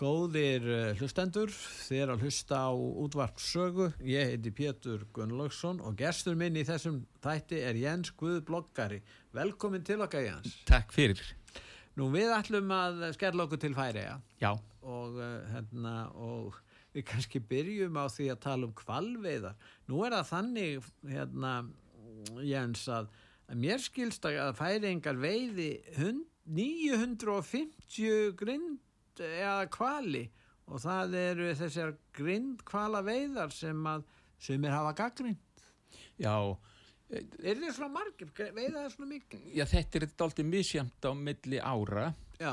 Góðir eh, hlustendur, þér að hlusta á útvarp sögu. Ég heiti Pétur Gunnlaugsson og gestur minn í þessum þætti er Jens Guð Bloggari. Velkomin til okkar Jens. Takk fyrir. Nú við ætlum að skerla okkur til færiða Já, og, uh, hérna, og við kannski byrjum á því að tala um kvalveiðar. Nú er það þannig, hérna, Jens, að, að mér skilst að færingar veiði hund, 950 grind eða kvali og það eru þessar grind kvala veiðar sem að sumir hafa gaggrind. já, Er þið svona margir? Veiða það svona mikið? já þetta er dálítið misjamt á milli ára Já,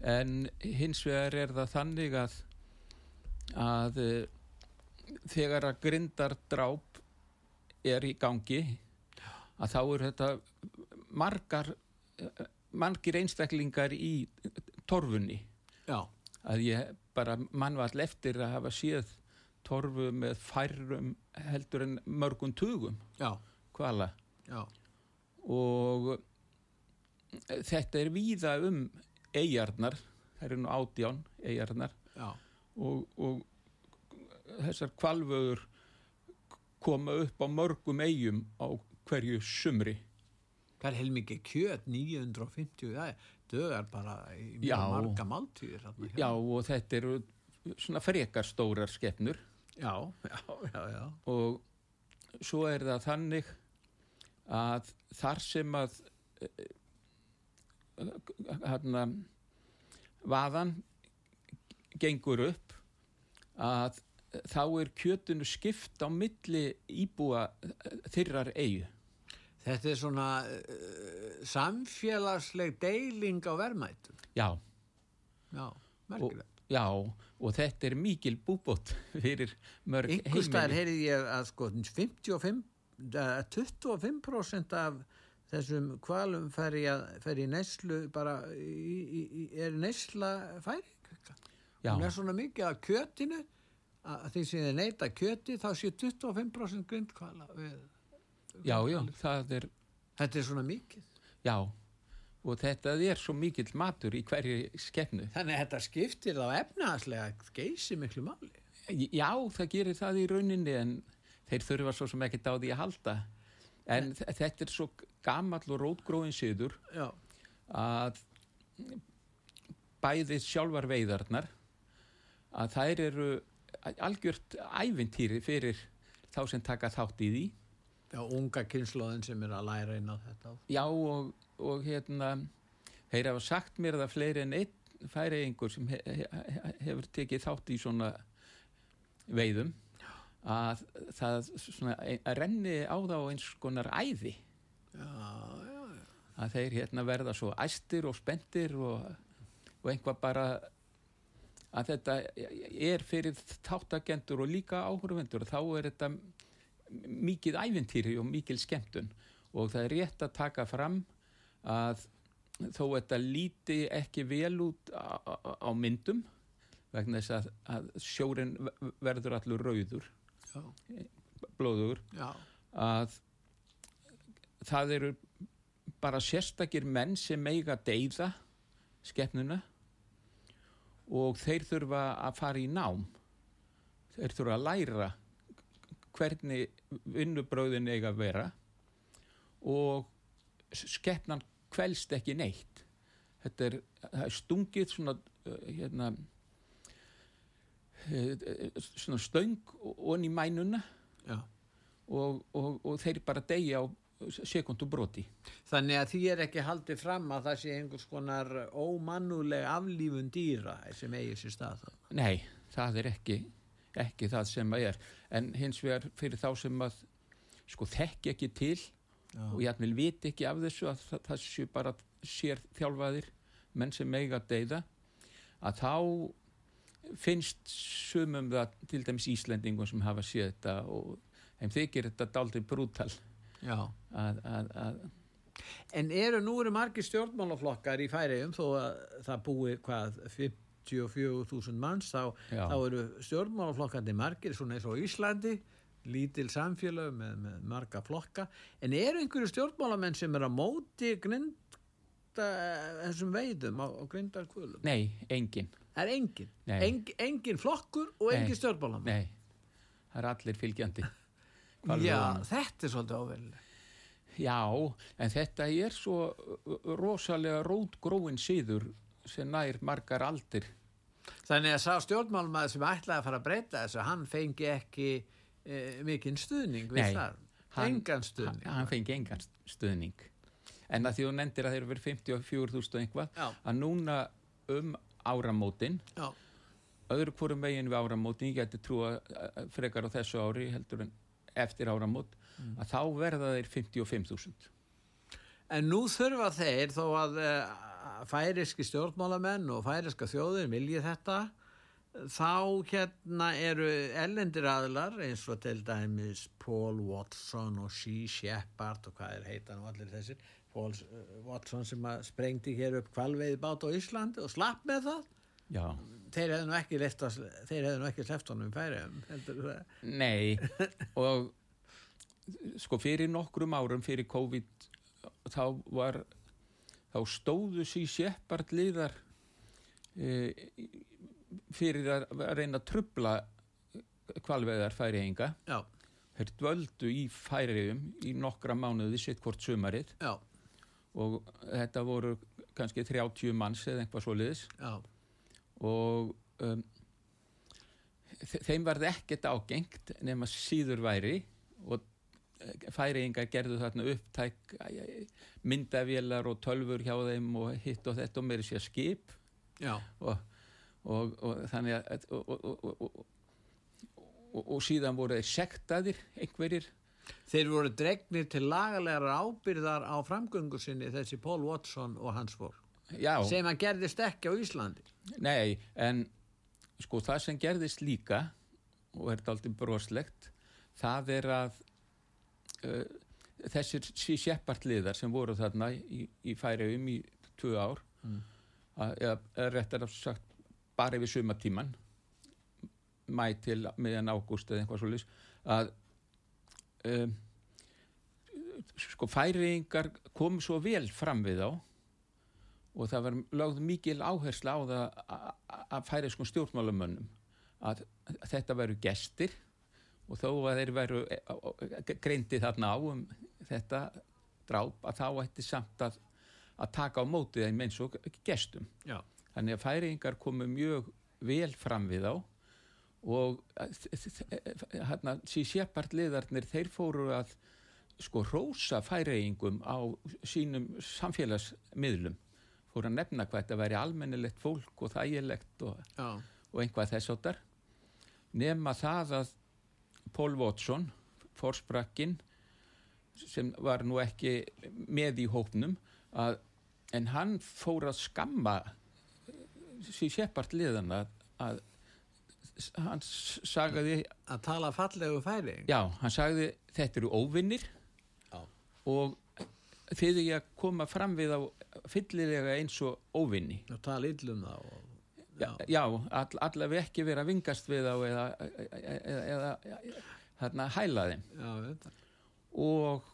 en hins vegar er það þannig að að eh, þegar að grindardráp er í gangi að þá eru þetta margar eh, margir einstaklingar í torfunni já, að ég bara mannvall eftir að hafa séð torfu með færrum heldur en mörgum tugum. Já, hvala. Já, og þetta er víða um eigarnar, það eru nú átján eigarnar og, og þessar kvalvöður koma upp á mörgum eigum á hverju sumri Það er heilmikið kjöt, 950, það er dögar bara í mjög Já. marga máltíðir. þarna hjá. já og þetta eru svona frekar stórar skepnur Já, já, já, já. og svo er það þannig að þar sem að hérna vaðan gengur upp að þá er kjötinu skipt á milli íbúa þyrrar eigu. Þetta er svona uh, samfélagsleg deiling á verðmætum. Já, Já, og, merkilegt. já, og þetta er mikil búbót fyrir mörg staðar heimili. heyrði ég að sko 55, eh, 25% af þessum kvalum fer í, að, í neyslu bara í, í, í, er neysla færing. Já, Hún er svona mikið af kjötinu að því sem þið neyta kjöti þá sé 25% grindkvala við. Já, já, það er, Þetta er svona mikið. já, og þetta er svo mikill matur í hverju skefnu. Þannig að þetta skiptir þá efnaðslega geysi miklu máli. Já, það gerir það í rauninni en þeir þurfa svo sem ekkert á því að halda. En þe- þetta er svo gamall og rótgróin siður Já, að bæði sjálfar veiðarnar að þær eru algjört ævintýri fyrir þá sem taka þátt í því. Já unga kynnslóðin sem er að læra inn á þetta. Já og, og hérna þeir hafa sagt mér það fleiri en einn færiðingur sem he, he, he- hefur tekið þátt í svona veiðum að það svona, að renni á þá eins konar æði Já, já, já. að þeir hérna verða svo æstir og spendir og, og einhvað bara að þetta er fyrir þáttagendur og líka áhverjuvendur og þá er þetta mikið ævintýri og mikil skemmtun. Og það er rétt að taka fram að þó þetta líti ekki vel út á, á, myndum vegna þess að, að sjórin ve- verður allur rauður Já, blóður já, að það eru bara sérstakir menn sem eiga deyða skepnuna og þeir þurfa að fara í nám. Þeir þurfa að læra hvernig vinnubröðin eiga að vera og skepnan kvelst ekki neitt þetta er, er stungið svona uh, hérna uh, svona stöng onni mænuna og, og, og þeir bara deyja á sekundu broti. Þannig að því er ekki haldið fram að það sé einhvers konar ómannuleg aflífun dýra sem eigi sér stað. Nei, það er ekki, ekki það sem að er. En hins vegar fyrir þá sem að sko þekki ekki til Já. og ég vil viti ekki af þessu að það, það séu bara sér þjálfaðir menn sem eiga að deyða að þá finnst sumum það til dæmis Íslendingum sem hafa séð þetta og þeim þykir þetta daldið brútal að, að, að En eru nú eru margir stjórnmálaflokkar í færiðum þó að það búi hvað 54.000 manns þá, þá eru stjórnmálaflokkandi margir svona eins og Íslandi lítil samfélög með, með marga flokka en eru einhverju stjórnmálamenn sem eru á móti grinda þessum veiðum á, á grindarkvölum? nei, engin Það er engin. Eng, engin flokkur og engin stjórnmálamenn. nei, það er allir fylgjandi Já, Hvalveiðunum. þetta er svolítið óverðileg. Já, en þetta er svo rosalega rótgróin síður sem nær margar aldir. Þannig að sá stjórnmálmaður sem ætlaði að fara að breyta þessu, hann fengi ekki e, mikinn stuðning við Nei, það. hann- Engan stuðning. Hann, hann fengi engan stuðning. En að því þú nefndir að þeir eru verið 54.000 og einhvað, Já. að núna um áramótin, Já, öðru hvorum veginn við áramótin, ég geti trúa frekar á þessu ári heldur en eftir áramót, Mm. að þá verða þeir 55.000. en nú þurfa þeir þó að e, færiski stjórnmálamenn og færiska þjóðir vilji þetta, þá hérna eru ellendir aðlar eins og til dæmis Paul Watson og Sea Shepard og hvað er heitan og allir þessir Paul eh, Watson sem að sprengdi hér upp kvalveiði bát á Íslandi og slapp með það. Já. þeir hefðu nú ekki left að, þeir hefðu nú ekki sleppt honum færiðum Nei, og sko fyrir nokkrum árum fyrir COVID þá var þá stóðu sér seppart liðar e, fyrir að reyna að trubla kvalveðar færiðinga þeir dvöldu í færiðum í nokkra mánuði sitt hvort sumarið. Já, og þetta voru kannski 30 manns eða eitthvað svo liðis já. Og um, þe- þeim varð ekkert ágengt nema síður væri og færiðingar gerðu þarna upptæk myndavélar og tölfur hjá þeim og hitt og þetta og meiri sér skip. Og, og, og þannig að og, og, og, og, og, og síðan voru þeir sektaðir einhverjir. Þeir voru dregnir til lagalegar ábyrðar á framgöngu sinni þessi Paul Watson og hans fólk já, sem hann gerðist ekki á Íslandi. Nei, en sko það sem gerðist líka og er þetta aldrei broslegt það er að uh, þessir séppartliðar sem voru þarna í, í færiðum í tvö ár Mm. að, eða, réttar að sagt bara yfir sumatíman mæ til meðan ágúst eða eitthvað svo að um, sko færiðingar komu svo vel fram við þá og það var lögð mikil áhersla á það að færi sko stjórnmálamönnum að þetta veru gestir og þó að þeir veru e, greindi þarna á um þetta dráp að þá ætti samt að, að taka á móti þeim eins og gestum. já, Þannig að færingar komu mjög vel fram við þá. Og hérna síðsjapart liðarnir þeir fóru að sko rósa færingum á sínum samfélagsmiðlum. Fóru að nefna hvað þetta væri almennilegt fólk og þægilegt og, og einhvað þess áttar nema það að Paul Watson forsprakkin sem var nú ekki með í hópnum að, en hann fór að skamma síð seppart liðan að, að hann sagaði að tala fallegu færi? Já, hann sagði þetta eru óvinnir. Já. og þið er að koma fram við á fyllilega eins og óvinni. Og tala illum það og, já, já all, allavega ekki vera að vingast við á eða, eða, eða, þarna hæla þeim. Já, og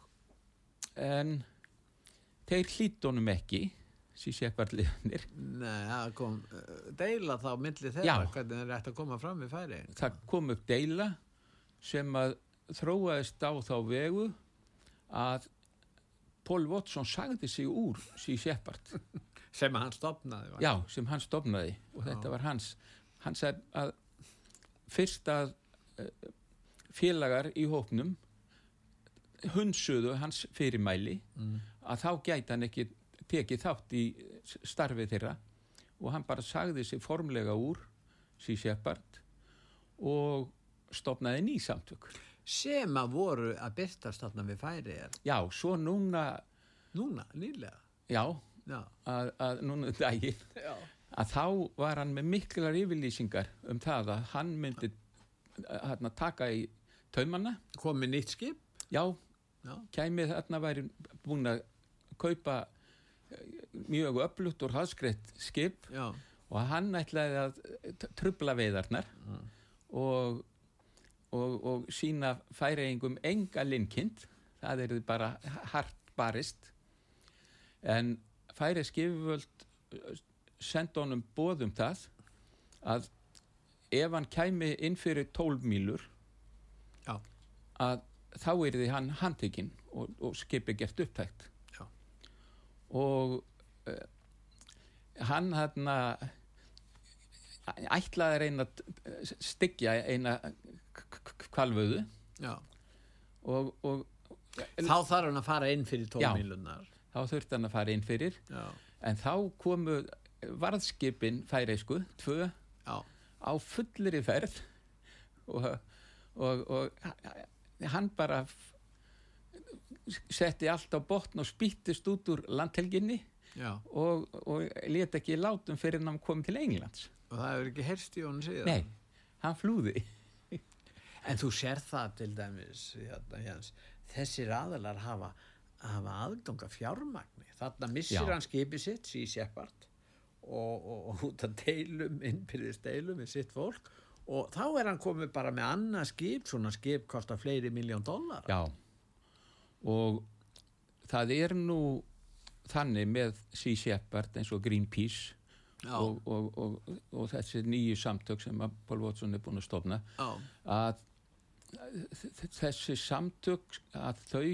en þeir hlítunum ekki sísjekvarliðnir Nei, það kom uh, deila þá milli þeirra Já. hvernig þeir ætti að koma fram við færi það kom upp deila sem að þróaðist á þá vegu að Paul Watson sagði sig úr sísjekvart sem hann stopnaði var. já, sem hann stopnaði og þetta Já. var hans hann sagði að fyrst að eh, félagar í hópnum hunsuðu hans fyrirmæli mm. að þá gæti hann ekki tekið þátt í starfi þeirra og hann bara sagði sig formlega úr Sea Shepherd og stopnaði ný samtök sem að voru að byrtast þarna við færi er já, svo núna núna, nýlega já, að, að núna um daginn að þá var hann með miklar yfirlýsingar um það að hann myndi hérna, taka í taumanna komið nýtt skip? Já, já, kæmið þarna væri búin að kaupa eh, mjög öflugt og hraðskreitt skip. Já, og hann ætlaði að t- trufla veiðarnar og, og, og sína færeigingum enga linnkind það er bara hart barist. En færi skifvöld senda honum bóðum það að ef hann kæmi inn fyrir 12 mílur já, að þá er því hann handtekinn og, og skipi gert upptækt. Já. og uh, hann hann ætlaði að reyna að styggja eina kvalvöðu og, og þá þarf hann að fara inn fyrir Já. Þá þurfti hann að fara inn fyrir. Já, en þá komu varðskipin færeisku, tvö já, á fullri ferð. Og, og, og hann bara setti allt á botn og spýttist út úr landhelginni og, og let ekki látum fyrir hann kom til Englands. Og það hefur ekki herst í honum síðan? Nei, hann flúði. En þú sér það til dæmis hérna, Jens, þessir aðalar hafa, hafa aðganga fjármagni. Þarna missir Já. hann skipi sitt í Seppart og, og, og út að deilum innbyrðist deilum með sitt fólk. Og þá er hann komið bara með annað skip svona skip kostar fleiri miljón dólar já. Og það er nú þannig með Sea Shepherd eins og Greenpeace og, og, og, og þessi nýju samtök sem að Paul Watson er búin að stofna já, að þessi samtök að þau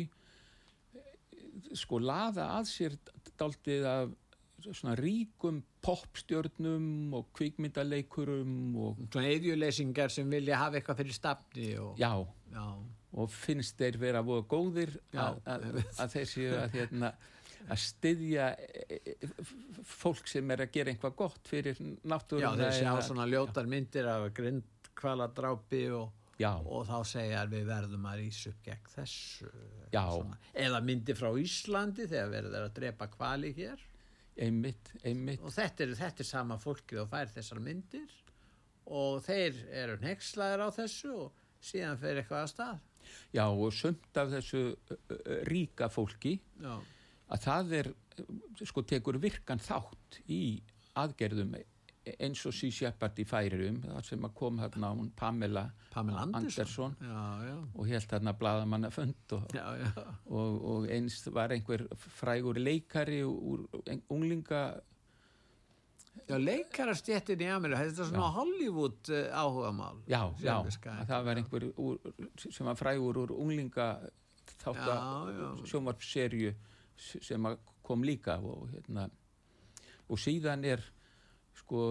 sko laða að sér daldið af svona ríkum popstjörnum og kvikmyndaleikurum og svona eðjuleysingar sem vilja hafa eitthvað fyrir stafni og, já, já, og finnst þeir vera voða góðir Já, að, að, að þeir séu að, hérna, að styðja e, e, fólk sem er að gera eitthvað gott fyrir já náttúruna þeir sjá svona ljótar myndir af grindkvaladrápi og, já, og þá segja við verðum að rýsa upp gegn þessu eða myndir frá Íslandi þegar verður að drepa kvali hér. Einmitt, einmitt. Og þetta er, þetta er sama fólkið og fær þessar myndir. Og þeir eru nexlaðir á þessu og síðan fer eitthvað að stað. Já, og sumt af þessu ríka fólki já, að það er, sko, tekur virkan þátt í aðgerðum eins og Sea Shepherd í færirum, það sem að kom þarna hún Pamela, Pamela Anderson, Anderson. Já, já, og held þarna bladamanna fund og, og, og eins var einhver frægur leikari úr unglinga já leikarastjettin í Ameríu þetta er svona Já. Hollywood uh, áhugamál já, já, það var einhver úr, sem var frægur úr unglinga þátt sjónvarpserju sem kom líka og hérna. Og síðan er sko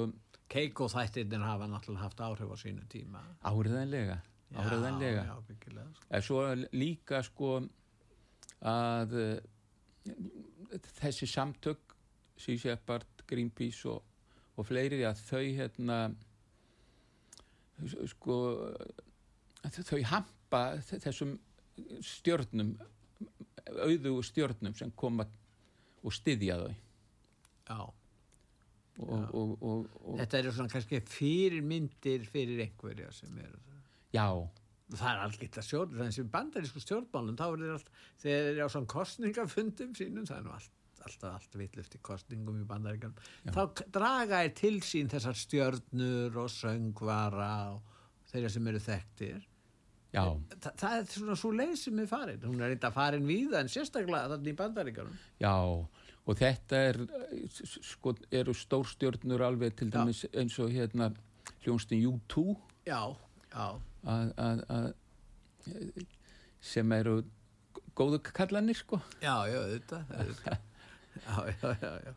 Keiko þættirnir hafa náttúrulega haft áhrif á sínu tíma. Áriðanlega áriðanlega sko. en svo líka sko að uh, þessi samtök Sea Shepherd, Greenpeace og, og fleiri að þau hérna sko þau hampa þessum stjörnum auðu stjörnum sem koma og styðja þau. Já og, og, og, Þetta eru svona kannski fyrirmyndir fyrir einhverja sem eru já, það er allt að stjórn þessi bandarísku stjórnmálum þá er allt þegar þeir eru á svona kostningafundum sínum það er nú allt, alltaf allt vitluft í kostningum í bandaríkanum þá draga þeir til sín þessar stjörnur og söngvara og þeirra sem eru þekktir. Já, Þa, það er svona svo leið sem er farin. Hún er eitthvað farin víða en sérstaklega þannig í bandaríkanum já og þetta er sko, eru stórstjörnur alveg til Já. dæmis eins og hérna hljónstin U2 já, já, að, að, að sem eru góðu kallanir sko. Já, já, þetta já, já, já, já.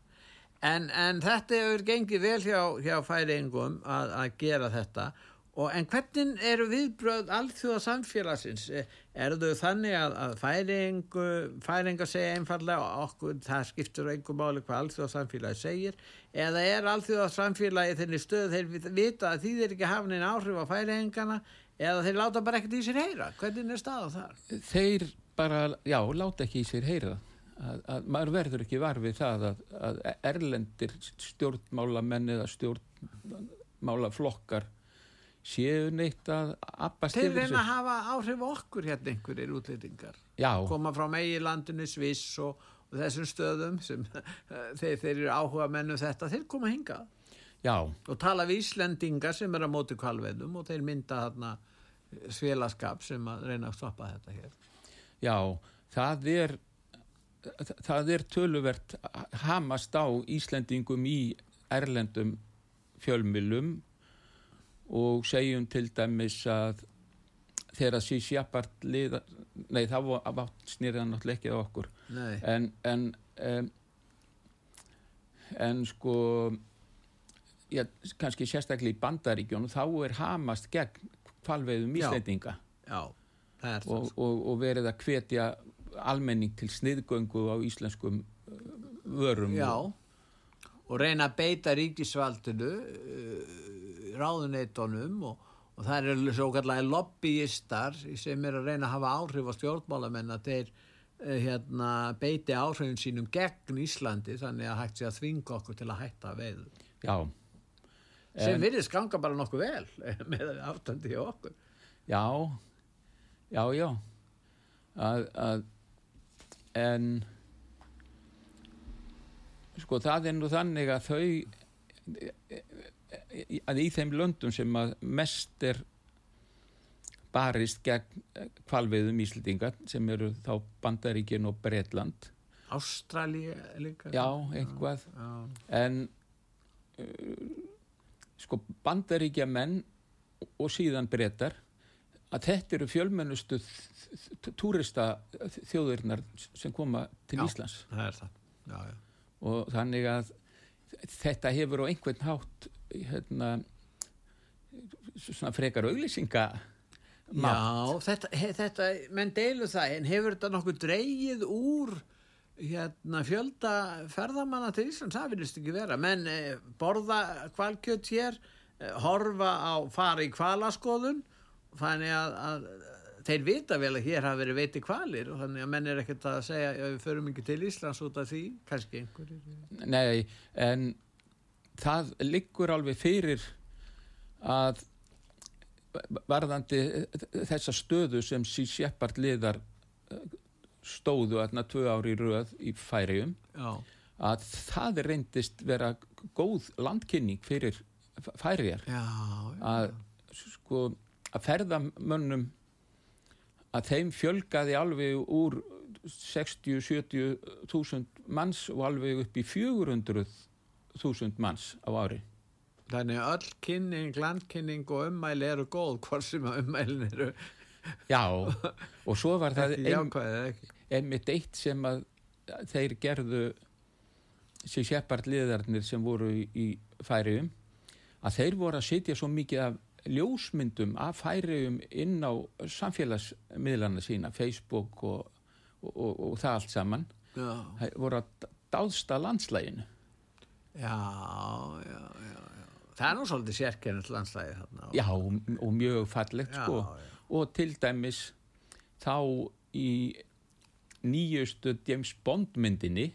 En, en þetta hefur gengið vel hjá, hjá færingum að, að gera þetta og en hvernig eru viðbröð alþjóða samfélagsins eru þau þannig að, að færingu færinga segja einfallega okkur, það skiptur einhver máli hvað alþjóða samfélagi segir. Eða er alþjóða samfélagi þenni stöð þeir vita að því þeir ekki hafa neina áhrif á færingana eða þeir láta bara ekkert í sér heyra? Hvernig er staðan þar? þeir bara, já, láta ekki í sér heyra. Að, að maður verður ekki varfið það að, að erlendir stjórnmálamenn eða stjórnmálaflokkar séu neitt að appast Þeir yfir reyna að hafa áhrif okkur hérna einhverjir útlýtingar. Já, Koma frá megilandinu Sviss og, og þessum stöðum sem þeir, þeir eru áhuga mennu þetta. Þeir koma hingað já, og tala við Íslendingar sem er á móti kvalveðum og þeir mynda þarna svelaskap sem að reyna að stoppa þetta hér. já, það er það er töluvert hamast á Íslendingum í erlendum fjölmilum og segjum til dæmis að þegar að síð sjapart liða, nei það var snýrið náttúrulega ekki á okkur. En en um, en sko já, kannski sérstaklega í bandaríkjónu þá er hamast gegn kvalveiðum Já. Íslendinga. Já, er og, og, og verið að hvetja almenning til sniðgöngu á íslenskum uh, vörum. Já, og, og reyna að beita ríkisvaldinu, ráðuneytunum og, og það eru svo kallega lobbyistar sem er að reyna að hafa áhrif á stjórnmálamenn að þeir uh, hérna, beiti áhrifin sínum gegn Íslandi þannig að hægt sé að þvinga okkur til að hætta veiðu. já, Sem virðist ganga bara nokkuð vel með aftandi hjá okkur. já já, já að, að en sko það er nú þannig að þau að í þeim löndum sem að mest er barist gegn kvalveiðum Íslendinga sem eru þá Bandaríkin og Bretland Ástralía líka. já, einhvað Já, en uh, sko bandaríkja menn og síðan breytar að þetta eru fjölmennustu túrista þjóðurnar sem koma til Já. Íslands það það. Já, já. og þannig að þetta hefur á einhvern hátt hérna svona frekar auglýsinga Já, þetta, þetta, menn deilu það, en hefur þetta nokkuð dreigið úr hérna, fjölda ferðamanna til Íslands, það virðist ekki vera, menn eh, borða kvalkjöt hér, eh, horfa á fara í kvalaskoðun, þannig að, að þeir vita vel að hér hafa verið veiti kvalir og þannig að menn er ekkert að segja að við förum ekki til Íslands út af því, kannski. Einhverjir. Nei, en það liggur alveg fyrir að varðandi þessa stöðu sem Sea Shepherd liðar eh, stóðu aðna tvö ári í röð í færium Já, að það reyndist vera góð landkynning fyrir færijar já. að sko að ferðamönnum að þeim fjölgaði alveg úr 60-70 þúsund manns og alveg upp í 400 þúsund manns á ári. Þannig að öll kynning, landkynning og ummæli eru góð, hvort sem ummælin eru Já, og svo var það einmitt eitt sem að þeir gerðu sér seppart liðarnir sem voru í, færiðum að þeir voru að setja svo mikið af ljósmyndum af færiðum inn á samfélagsmiðlana sína Facebook og, og, og, og það allt saman Já, voru að dáðsta landslæginu já, já, já, já. Það er nú svolítið sérkennið landslæði þarna. já, og, og mjög fallegt sko og til dæmis þá í nýjustu James Bond myndinni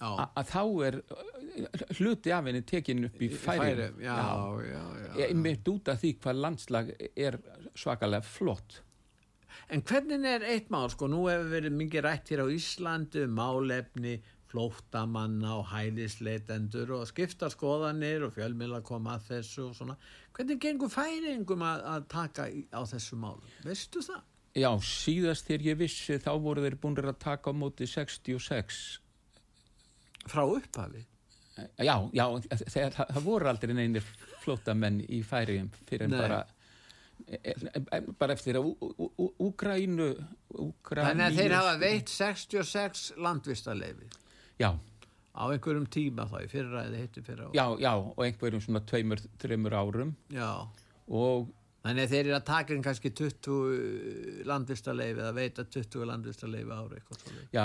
að þá er uh, hluti af henni tekin upp í færi Já, já, já. einmitt út af því hvað landslag er svakalega flott En hvernig er eitt mál, sko, nú hefur verið mikið rætt hér á Íslandi um málefni, flóttamanna og hælisleitendur og skipta skoðanir og fjölmiðla koma að þessu og svona. Hvernig gengur færingum að, að taka í, á þessu málum? Veistu það? já, síðast þegar ég vissi þá voru þeir búin að taka á móti 66 Frá upphafi? já, já, þegar, það, það voru aldrei neynir flóttamenn í færiðum fyrir en Nei. bara e- e- bara eftir að Ú- Ú- Ú- Úkraínu Þannig að þeir hafa veitt 66 landvistarleifi já, á einhverjum tíma þá í fyrra eða hittu fyrra á. já, já, og einhverjum svona tveimur, þreimur árum Já. og Þannig að þeir eru að taka inn kannski 20 landvistarleifi eða veita 20 landvistarleifi ári eitthvað svo Já,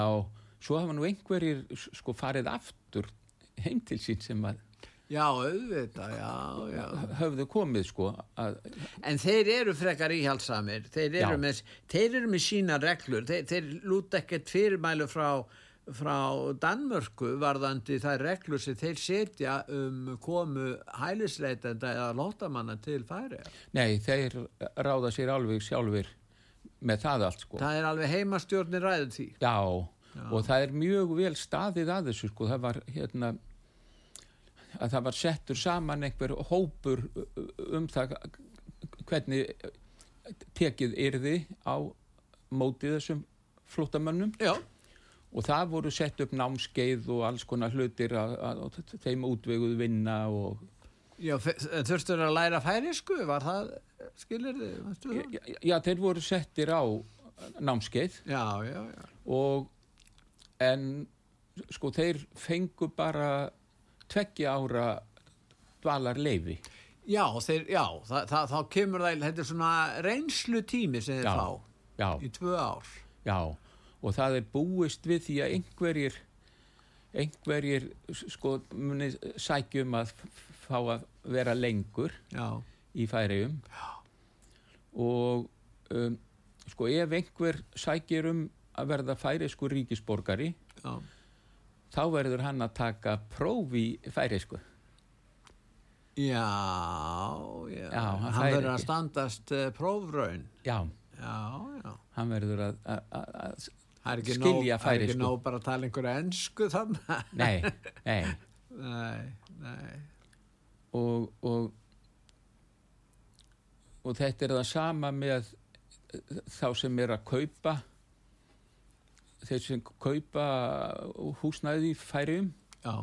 svo hafa nú einhverjir sko farið aftur heim til sín sem að Já, auðvitað, já, já. höfðu komið sko að, En þeir eru frekar íhaldsamir, þeir eru, Já. með, þeir eru með sína reglur, þeir, þeir lúta ekkert fyrirmælu frá frá Danmörku varðandi þær reglur sem þeir setja um komu hælisleitenda eða lótamanna til færi. Nei, þeir ráða sér alveg sjálfur með það allt sko. Það er alveg heimastjórnir ræðið því. Já, og það er mjög vel staðið að þessu sko. Það var hérna að það var settur saman einhver hópur um það hvernig tekið yrði á mótið þessum flótamönnum Já, og það voru sett upp námskeið og alls konar hlutir að, þeim útveguð vinna og já þurftur að læra færisku, var það, skilir þið, já, já, þeir voru settir á námskeið Já, já, já. og en sko þeir fengu bara tveggja ára dvalar leifi Já, þeir, já það, það, þá kemur það, þetta er svona reynslu tími sem þeir Já. fá já, í tvö ár. já og það er búist við því að einhverjir einhverjir sko muni sækjum að fá að vera lengur Já, í færiðum og um, sko ef einhver sækir um að verða færisku ríkisborgari já, þá verður hann að taka próf í færisku já, já. Já, hann hann verður að standast uh, prófraun. já, Já, já. hann verður að, að, að, Skilja nóg, það er ekki færeysku. nóg bara að tala einhverja ennsku þannig. nei, nei nei, nei. og, og og þetta er það sama með þá sem er að kaupa þeir sem kaupa húsnæði í færiðum Já,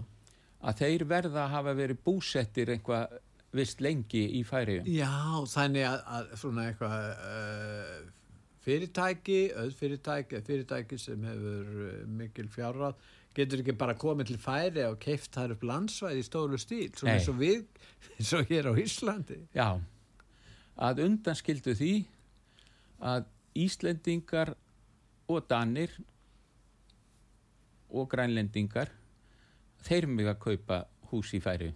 að þeir verða að hafa verið búsettir eitthvað vist lengi í færiðum já þannig að, að svona eitthvað uh, fyrirtæki, auðfyrirtæki, eða fyrirtæki sem hefur uh, mikil fjárráð, getur ekki bara komið til færi og keift þar upp landsvæði í stóru stíl, svona eins og við, eins og hér á Íslandi. Já, að undanskildu því að Íslendingar og Danir og Grænlendingar þeir mig að kaupa hús í færi.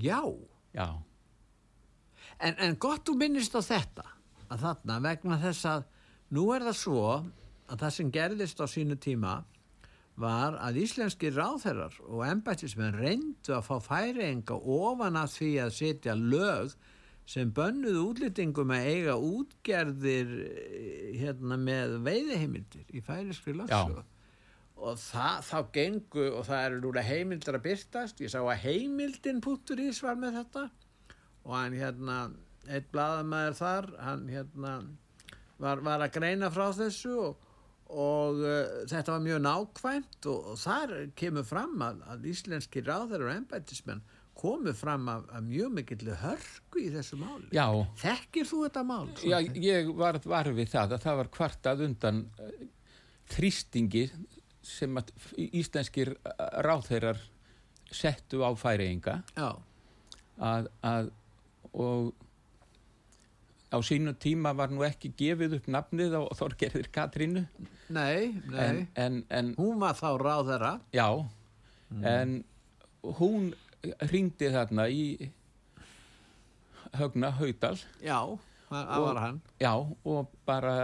Já, Já, en, en gott þú minnist á þetta, að þarna vegna þess að nú er það svo að það sem gerðist á sínu tíma var að íslenski ráðherrar og embættismenn reyndu að fá færienga ofan að því að setja lög sem bönnuðu útlýtingum að eiga útgerðir eh, hérna með veiðiheimildir í færiskri lögsögu. Og það, þá gengu og það eru núna heimildir að byrtast ég sá að heimildin púttur ís var með þetta. Og hann hérna eitt blaðamæður þar hann hérna var, var að greina frá þessu og, og uh, þetta var mjög nákvæmt og, og þar kemur fram að, að íslenski ráðar og embættismenn komu fram af, af mjög mikillu hörku í þessu máli. já, Þekkir þú þetta mál? já ég var var við það að það var kvartað undan uh, þrýstingi sem að íslenskir ráðherrar settu á færiðinga að, að og á sínu tíma var nú ekki gefið upp nafnið á Þorgerðir Katrínu nei, nei. en, en, en Hún var þá ráðherra. já en hún ringdi þarna í Högna Haudal Já, það það var hann. já og bara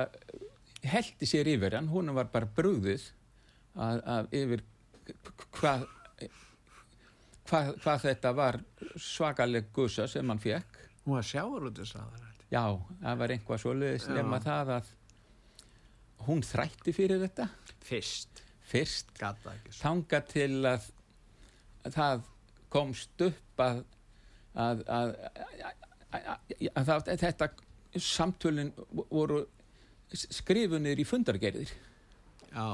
heldi sér yfir hann, hún var bara brugðið að, að yfir hvað hva, hvað þetta var svakaleg gusa sem hann fekk Hún var sjávarútisráðherra. Já, það var einhvað svo leiðis Já. nema það að hún þrætti fyrir þetta Fyrst. fyrst þanga til að, að það komst upp að, að, að, að, þetta samtölin voru skrifunir í fundargerðir Já.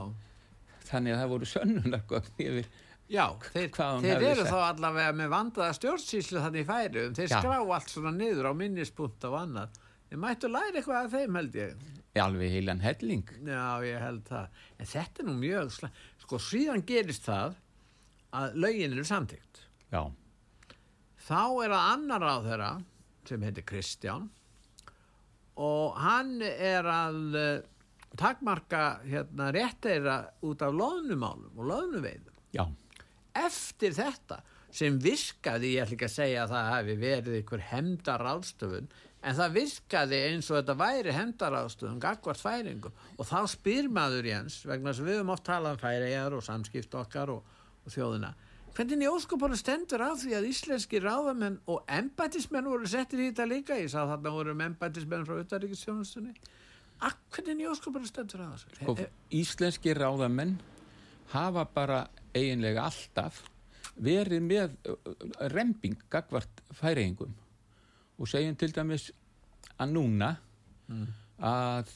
þannig að það voru sönnunargögn yfir Já, þeir, þeir eru sagt. þá allavega með vandaða stjórnsýslu þannig í færium. Þeir Já. skrá allt svona niður á minnispunkt og annað. Þeir mættu læra eitthvað af þeim held ég. alveg heilan helling Já, ég held það. En þetta er nú mjög slæ... Sko, síðan gerist það að lögin eru samtíkt. Já, Þá er það annar á þeirra sem heitir Kristján og hann er að uh, takmarka hérna rétteira út af loðnumálum og loðnuveiðum. já, eftir þetta sem virkaði, ég ætla ekki að segja að það hafi verið einhver hemda ráðstöfun en það virkaði eins og þetta væri hendaráðstöðum, gagvart færingum og þá spyr maður Jens vegna sem við höfum oft talað um færiðar og samskipt okkar og, og þjóðina hvernig í óskupánu stendur af því að íslenski ráðamenn og embætismenn voru settir í þetta líka, ég sá þarna voru um embætismenn frá utanríkistjónustunni hvernig í óskupánu stendur af þessu? Sko, íslenski ráðamenn hafa bara eiginlega alltaf verið með uh, remping gagvart færeingum og segjum til dæmis að núna Mm. að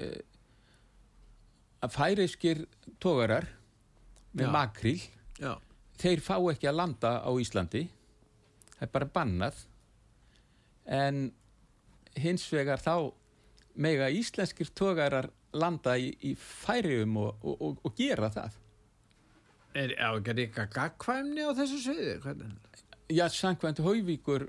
uh, að færeiskir tógarar með makríl þeir fá ekki að landa á Íslandi. Það er bara bannað. En hins vegar þá mega íslenskir tógarar landa í, í færium og, og, og, og gera það er ekki að ríka gagkvæmni á þessu sviði? Já, samkvæmt Hauvíkur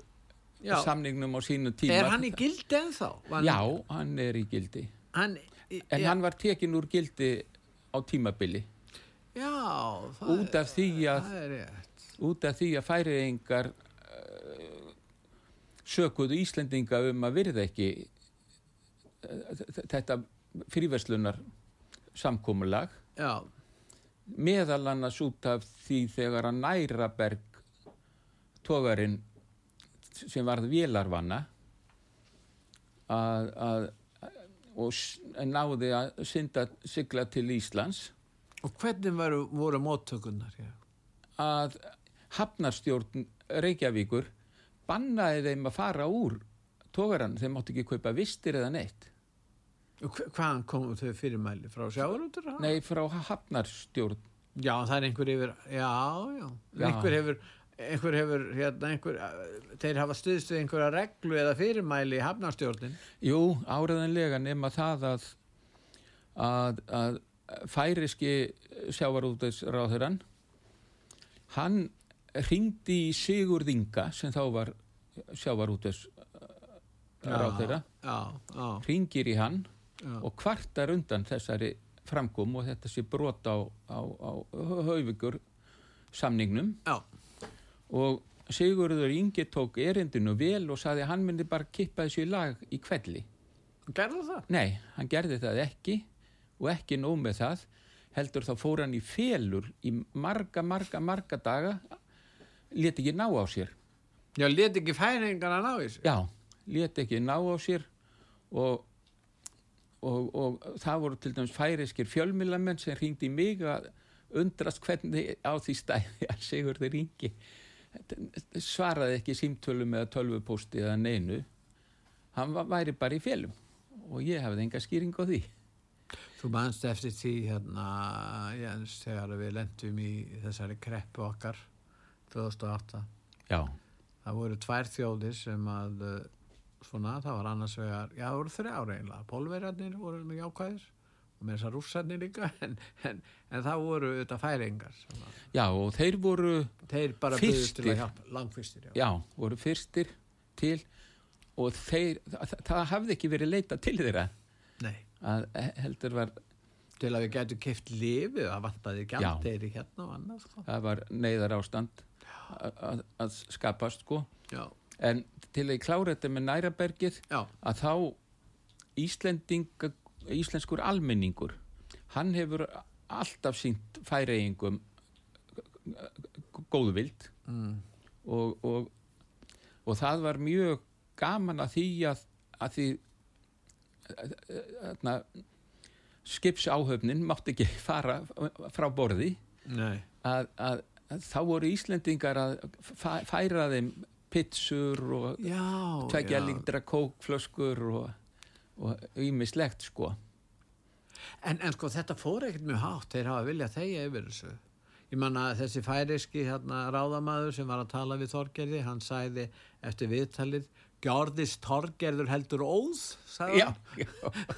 samningnum á sínu tíma. Er hann í gildi ennþá? Já, hann er í gildi. Hann, en já, hann var tekin úr gildi á tímabili. Já, það út af því að það er rétt. út af því að færiðingar uh, sökuðu Íslendinga um að virða ekki uh, þetta fríverslunar samkómulag já, meðal annars út af því þegar að Næraberg tógarinn sem varð vélarvanna að, að og náði að synda sigla til Íslands og hvernig voru, voru móttökunar hér? að hafnarstjórn Reykjavíkur bannaði þeim að fara úr tógarann, þeim mátti ekki kaupa vistir eða neitt. Hvaðan komu þau fyrirmæli? Frá sjávarútur? Nei, frá hafnarstjórn. Já, það er einhver yfir, já, já, Já. einhver hefur, einhver hefur, hérna, einhver, þeir hafa stuðst við einhverja reglu eða fyrirmæli í hafnarstjórnin. Jú, áraðanlega nema það að, að, að færiski sjávarútveitsráðurann, hann ringdi í Sigurð Inga sem þá var já, ringir í hann já, og kvartar undan þessari framkom og þetta sé brot á, á, á haufikur samningnum já, og Sigurður Ingi tók erindinu vel og saði að hann myndi bara kippa þessu í lag í kvelli. gerðu það? Nei, hann gerði það ekki og ekki nóg með það heldur þá fór hann í felur í marga, marga, marga daga leti ekki ná á sér. Já, let ekki færingarna ná í sig? Já, leti ekki ná á sér og, og, og það voru til dæmis færiskir fjölmilamenn sem ringdi í mig að undrast hvernig á því stæði að Sigurður Ingi svaraði ekki símtölum eða tölvupósti eða neinu. Hann va- væri bara í félum og ég hafði enga skýring á því. Þú manst eftir því hérna, Jens, þegar við lendum í þessari kreppu okkar 2008. Já, Það voru tvær þjóðir sem að, svona, það var annars vegar, já, það voru þrjár eiginlega. Pólverjarnir voru mjög ákvæðir og með þessar rússarnir líka, en, en, en það voru auðvitað færingar. Að, já og þeir voru þeir bara byggðust til að hjálpa, langfyrstir, já. já, voru fyrstir til og þeir, það, það hafði ekki verið leita til þeirra Nei, að heldur var til að við getum kipt lifið, það vantaði gjaldeyri hérna og annað, sko. það var neyðar ástand að, að skapast sko Já, en til að ég klára þetta með nærabergið já, að þá íslenskur almenningur hann hefur alltaf sínt færeigingum góðvild mm, og, og, og það var mjög gaman að því að, að því að, skipsáhöfnin mátti ekki fara frá borði. Að, að, að þá voru Íslendingar að fæ- færa þeim pitsur og tvekja líktra kókflöskur og, ýmislegt sko En, en sko þetta fór ekkert mjög hátt, þeir hafa viljað þegja yfir þessu. Ég manna þessi færiski hérna, ráðamaður sem var að tala við Þorgerði, hann sæði eftir viðtalið, Gjörðist Þorgerður heldur óð, sagði hann.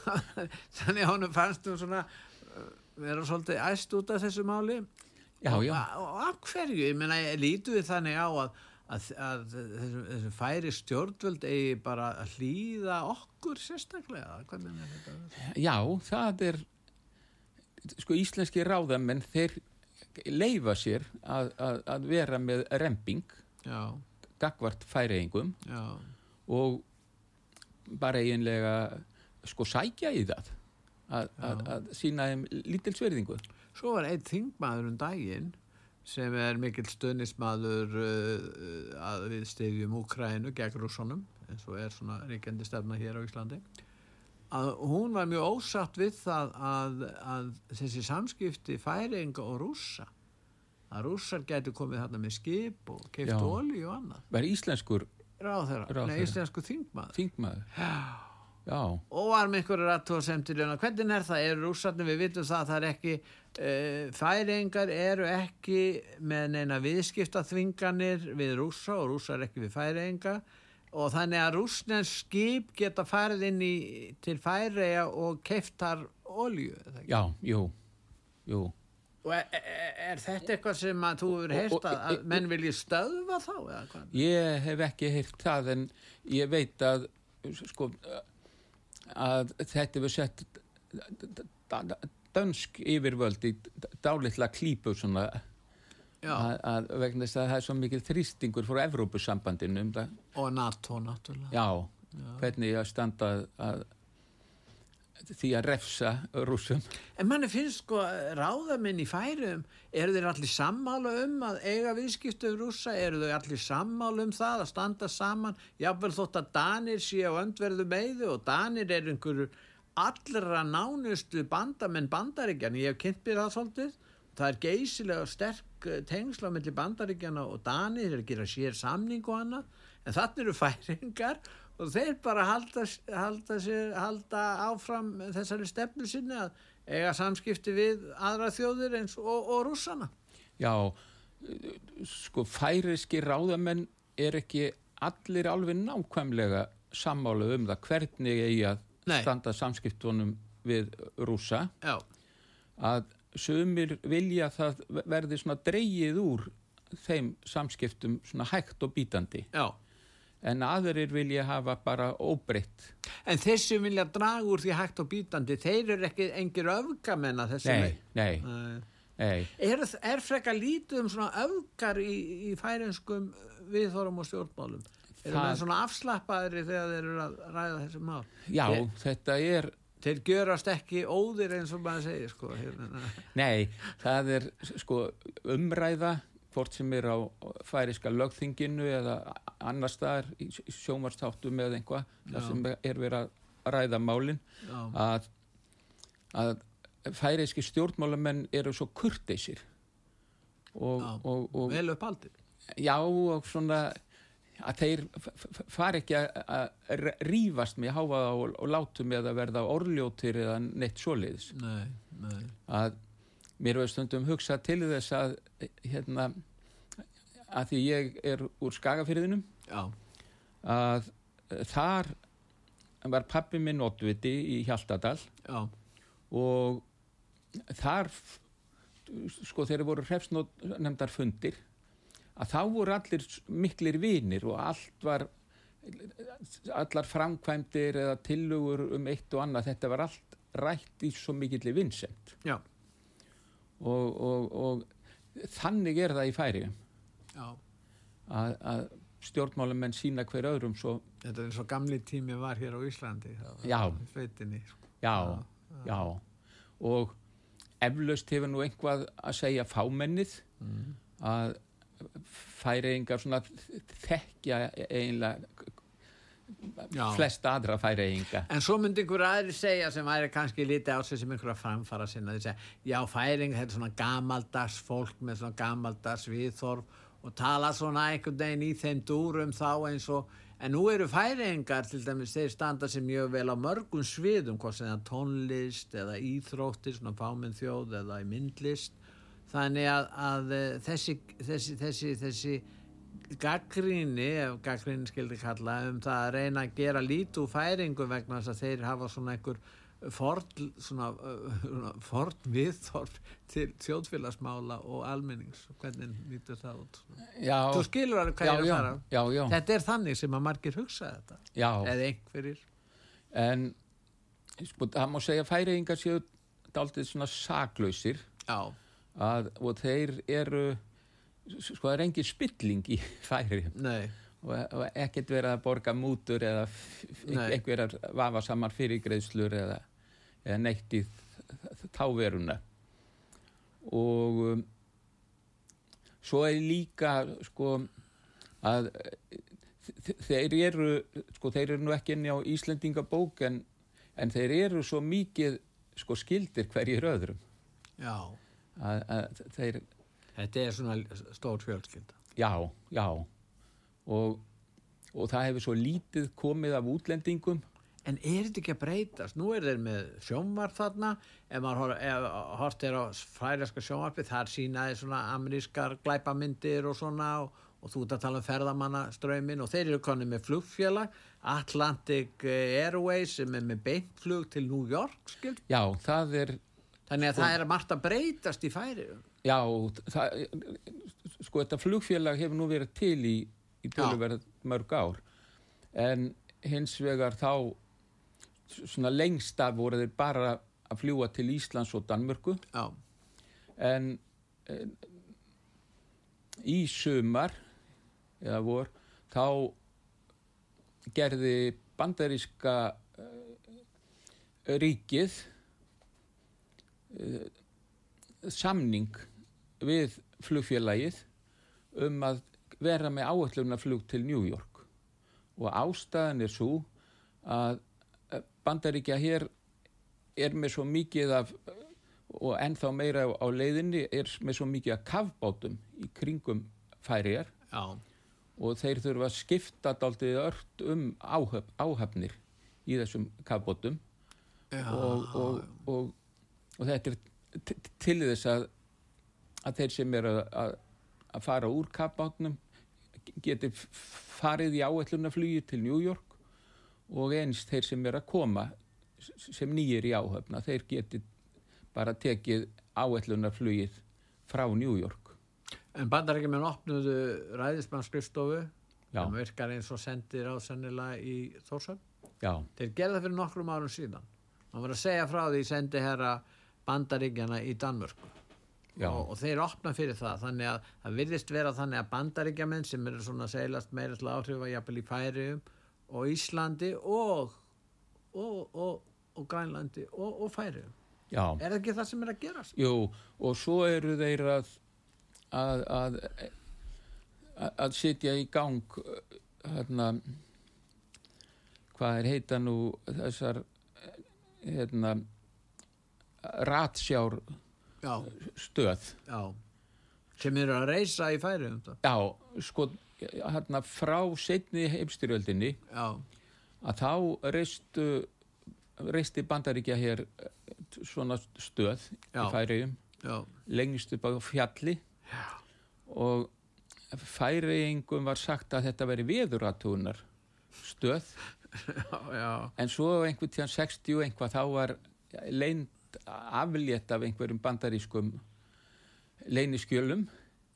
Þannig að honum fannst hún svona uh, vera svolítið æst út af þessu máli. já, já. Og, af hverju, ég meina, lítu við þannig á að, að, að þessu, þessu færi stjórnvöld eigi bara að hlýða okkur sérstaklega. Já það er sko íslenski ráðamenn þeir leifa sér að, að, að vera með remping Já, gagvart færeingum já, og, bara eiginlega sko sækja í það að, að, að sína þeim lítil sverðingu Svo var einn þingmaður um daginn sem er mikill stöðnismadur uh, að við stiðjum Úkrænu gegn rússonum eins og er svona ríkjandi stefna hér á Íslandi. Að hún var mjög ósatt við það að, að þessi samskipti færinga og rússa að rússar getur komið þarna með skip og keift Já. olíu og annað. Var íslenskur ráðherra, Ráðherra. nei, íslensku þingmaður. Þingmaður. Já, og var með einhverju rattóðsemtir hvernig er það, eru rússarnir, við vitum það að það er ekki uh, færingar eru ekki með neina viðskiptaþvinganir við rússa og rússar ekki við færinga og þannig að rússnens skip geta farið inn í, til færeja og keiftar olju er já, jú, jú. Og er, er, er þetta eitthvað sem að þú hefur heyrt að, að menn vilji stöðva þá? Ég hef ekki heyrt það en ég veit að sko að þetta hefur sett dönsk yfirvöld í dálitla klípu svona Já, að, að vegna þess að það er svo mikið þrýstingur frá Evrópusambandinu um og NATO náttúrulega. Já, hvernig að standa að því að refsa rúsum En manni finnst sko ráðamenn í færum, eru þeir allir sammála um að eiga viðskiptu við rússa, eru þeir allir sammála um það að standa saman, jáfnvel þótt að Danir sé á öndverðu meiðu og Danir eru einhverju allra nánustu bandamenn bandaríkjan, ég hef kynnt mér það svolítið, það er geysilega sterk eh, tengsl á milli bandaríkjana og Danir er að gera sér samning og annað, en þannig eru færingar og þeir bara halda, halda, sér, halda áfram þessari stefnu sinni að eiga samskipti við aðra þjóðir eins og, og rússana. Já, sko færiski ráðamenn er ekki allir alveg nákvæmlega sammála um það hvernig eigi að Nei. standa samskiptunum við rúsa Já, að sumir vilja að það verði svona dreigið úr þeim samskiptum svona hægt og bítandi já. En aðrir vilja hafa bara óbreytt En þeir sem vilja draga úr því hægt og bítandi, þeir eru ekki engir öfgamenn að þessu Nei, leið. nei, Nei. Er, er frekar lítið um svona öfgar í, í færinskum viðþórum og stjórnmálum? Það- menn svona afslappaðri þegar þeir eru að ræða þessi mál? Já, Ég- þetta er Þeir gjörast ekki óðir eins og maður segir, sko. Hérna. Nei, það er sko umræða hvort sem er á færiska lögþinginu eða annar staðar í sjómarstáttum eða einhvað þar sem er verið að ræða málin að, að færiski stjórnmálamenn eru svo kurteisir. Og, og, og vel upp aldrei. já og svona að þeir f- f- fari ekki að- rífast með háfaða og, og látu með að verða orðljótir eða neitt svoleiðis. Nei, nei. að mér hefur stundum hugsað til þess að hérna að því ég er úr skagafyrðinum Já, að eh, þar var pappi minn oddviti í Hjaltadal já, og þar sko þeir voru hrefsnefndar fundir að þá voru allir miklir vinir og allt var allar framkvæmdir eða tillugur um eitt og annað þetta var allt rætt í svo mikilli vinsend já, og, og, og þannig er það í færi já. að, að stjórnmálamenn sína hver öðrum svo, Þetta er eins og gamli tími var hér á Íslandi. Já. í Sveitinni. sko. já, já og eflaust hefur nú einhvað að segja fámennið Mm. að færiðingar svona þekkja eiginlega Já. flest aðra færiðinga En svo myndi einhver aðri segja sem væri kannski lítið á sig sem einhverja framfara sinna. Því segja, já færing þetta er svona gamaldags fólk með svona gamaldags viðþorf og tala svona einhvern veginn í þeim dúrum þá eins og en nú eru færingar til dæmis þeir standa sér mjög vel á mörgum sviðum hvort sem það tónlist eða íþróttir svona fáminn þjóð eða í myndlist. Þannig að, að eh, þessi, þessi, þessi, þessi gaggríni, ef gaggríni skildi kalla um það að reyna að gera úr færingu vegna þess að þeir hafa svona einhver ford, svona, uh, ford viðþorf til þjóðfélagsmála og almennings. Hvernig lítur það út? Já, þú skilur alveg hvað ég er að fara. Þetta er þannig sem að margir hugsa þetta. Já. eða einhverjir. En sko, það má segja að færiðingar séu daldið svona saklausir. Já, að, og þeir eru sko það er engin spilling í færi nei, og, og ekkert verið að borga mútur eða f- Nei. einhverjar vafa saman fyrirgreiðslur eða, eða neitt í táveruna. Og um, svo er líka sko að þeir eru sko þeir eru nú ekki inn á Íslendingabók en, en þeir eru svo mikið sko skildir hverjir öðrum. Já, að, að þeir þetta er svona stór fjölskylda. Já, já og, og það hefur svo lítið komið af útlendingum En er þetta ekki að breytast? Nú er þeir með sjónvarp þarna, ef maður hort er á fræðarska sjónvarpi, þar sínaði svona amerískar glæpamyndir og svona og, og þú ert að tala um ferðamannaströymin og þeir eru konið með flugfélag, Atlantic Airways sem er með beintflug til New York, skild. Já, það er Þannig að það er margt að breytast í færi. Já, það, sko þetta flugfélag hefur nú verið til í, í tölverð mörg ár. En hins vegar þá svona lengst af voru þeir bara að fljúa til Íslands og Danmörku. Já, en e, í sumar eða vor þá gerði bandaríska e, ríkið e, samning við flugfélagið um að vera með áætlunarflug til New York. Og ástæðan er svo að bandaríkja hér er með svo mikið af og ennþá meira á leiðinni er með svo mikið af kafbátum í kringum færiðar og þeir þurfa að skipta daldið ört um áhöf, áhafnir í þessum kafbátum. Já. og, og, og, og þetta er til þess að, að þeir sem eru að, að, fara úr kafbátnum geti f- farið í áætlunaflugi til New York og eins þeir sem eru að koma sem nýjir í áhöfna þeir geti bara tekið áætlunarflugið frá New York En bandarækjumenn opnuðu ræðismannskrifstofu, Já. sem virkar eins og sendir á sennilega í Þórsöld. Já, Þeir gerða fyrir nokkrum árum síðan. Man var að segja frá því sendi herra bandaríkjana í Danmörku. Og, og þeir opna fyrir það. Þannig að það virðist vera þannig að bandaríkjamenn sem eru svona seilast meira til áhrifa jafnvel í Færium og Íslandi og, og, og, og Grænlandi og, og Færium. já Er það ekki það sem er að gerast? Jú, og svo eru þeir að að, að, að, að sitja í gang hérna hvað er heita nú þessar hérna ratsjár Já, stöð já. Sem eru að reysa í Færium. þá. já, sko hérna frá setni heimstyrjöldinni að þá reistu reisti bandaríkja hér eh, svona stöð í færiðum lengst upp á fjalli og færiðingum var sagt að þetta veri veðuratúnar stöð já, já. en svo einhvern tíðan 60 og einhvað þá var leint aflétt af einhverjum bandarískum leyniskjölum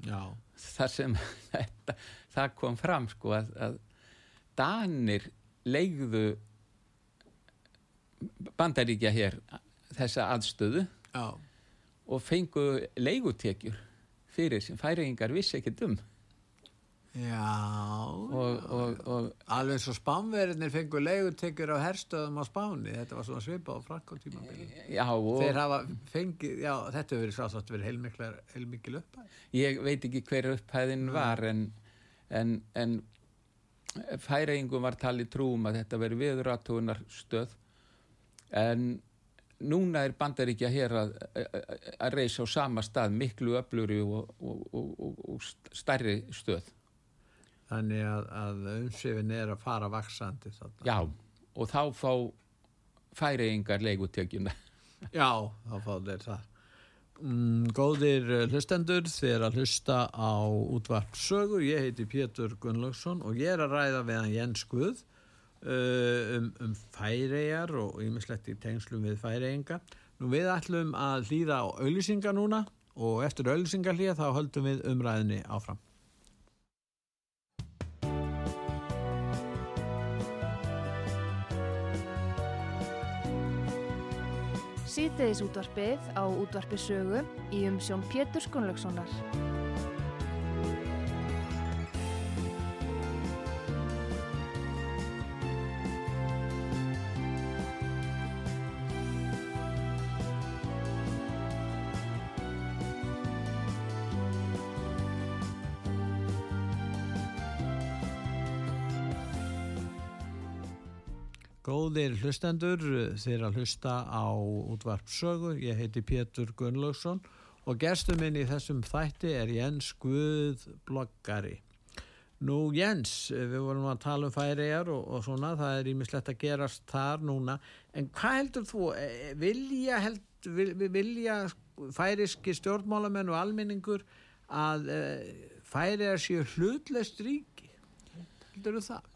já. þar sem þetta, það kom fram sko að, að Danir leigðu bandaríkja hér þessa aðstöðu já. og fengu leigutekjur fyrir sem færingar vissi ekkert um Já, og, og, og alveg svo spánverðinir fengu leigutekjur á herstöðum á Spáni, þetta var svona svipað á Franko tímabili. já og Þeir hafa fengið, já, þetta hefur svolítið verið heilmikil, heilmikil uppæð. ég veit ekki hver upphæðin var en, en, en færingum var talið trúum að þetta veri viðratunar stöð en núna er bandaríkja hér að, að, reysa á sama stað miklu öfluri og, og, og, og, og stærri stöð Þannig að, að umsifin er að fara vaksandi þarna. já og þá fá færingar leigutekjuna Já, þá fá þeir það. Mm, góðir eh, hlustendur, er að hlusta á útvarp sögu. Ég heiti Pétur Gunnlaugsson og ég er að ræða við hann Jens Guð uh, um, um færegar og ymislegt í tengslum við færeinga. Nú við ætlum að hlýða á auðlýsingar núna og eftir auðlýsingar hlýða þá höldum við umræðinni áfram. Síðdeðis útvarpið á útvarpi sögu í umsjón Pétur Skunlökssonar. Góðir hlustendur, þeir að hlusta á útvarp sögu. Ég heiti Pétur Gunnlaugsson og gestur minn í þessum þætti er Jens Guð bloggari. Nú Jens, við vorum að tala um færiðar og, og svona, það er ímislegt að gerast þar núna. En hvað heldur þú, eh, vilja, held, vil, vilja færiski stjórnmálamenn og almenningur að eh, færiðar séu hlutleist ríki? Heldur þú það?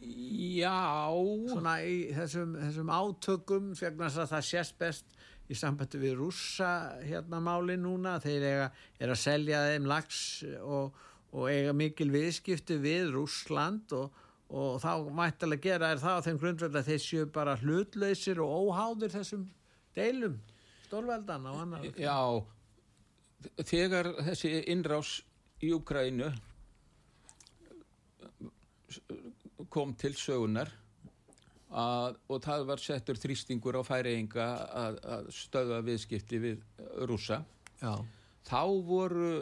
Já, svona í þessum, þessum átökum þess að það sést best í sambandi við rússa hérna máli núna. Þeir eiga, er að selja þeim lags og, og eiga mikil viðskipti við Rússland og, og þá mættilega gera er það á þeim grundvöld að þeir séu bara hlutlausir og óháðir þessum deilum stórveldan og annar já, þegar þessi innrás í Ukrænu kom til sögunar að, og það var settur þrýstingur á færiðinga að, að stöða viðskipti við rúsa Já, þá voru